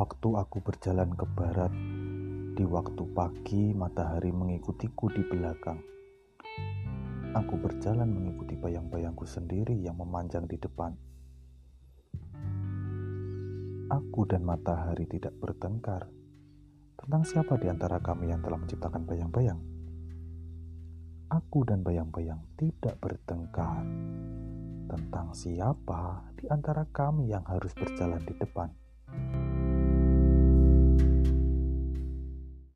Waktu aku berjalan ke barat, di waktu pagi matahari mengikutiku di belakang. Aku berjalan mengikuti bayang-bayangku sendiri yang memanjang di depan. Aku dan matahari tidak bertengkar tentang siapa di antara kami yang telah menciptakan bayang-bayang. Aku dan bayang-bayang tidak bertengkar tentang siapa di antara kami yang harus berjalan di depan.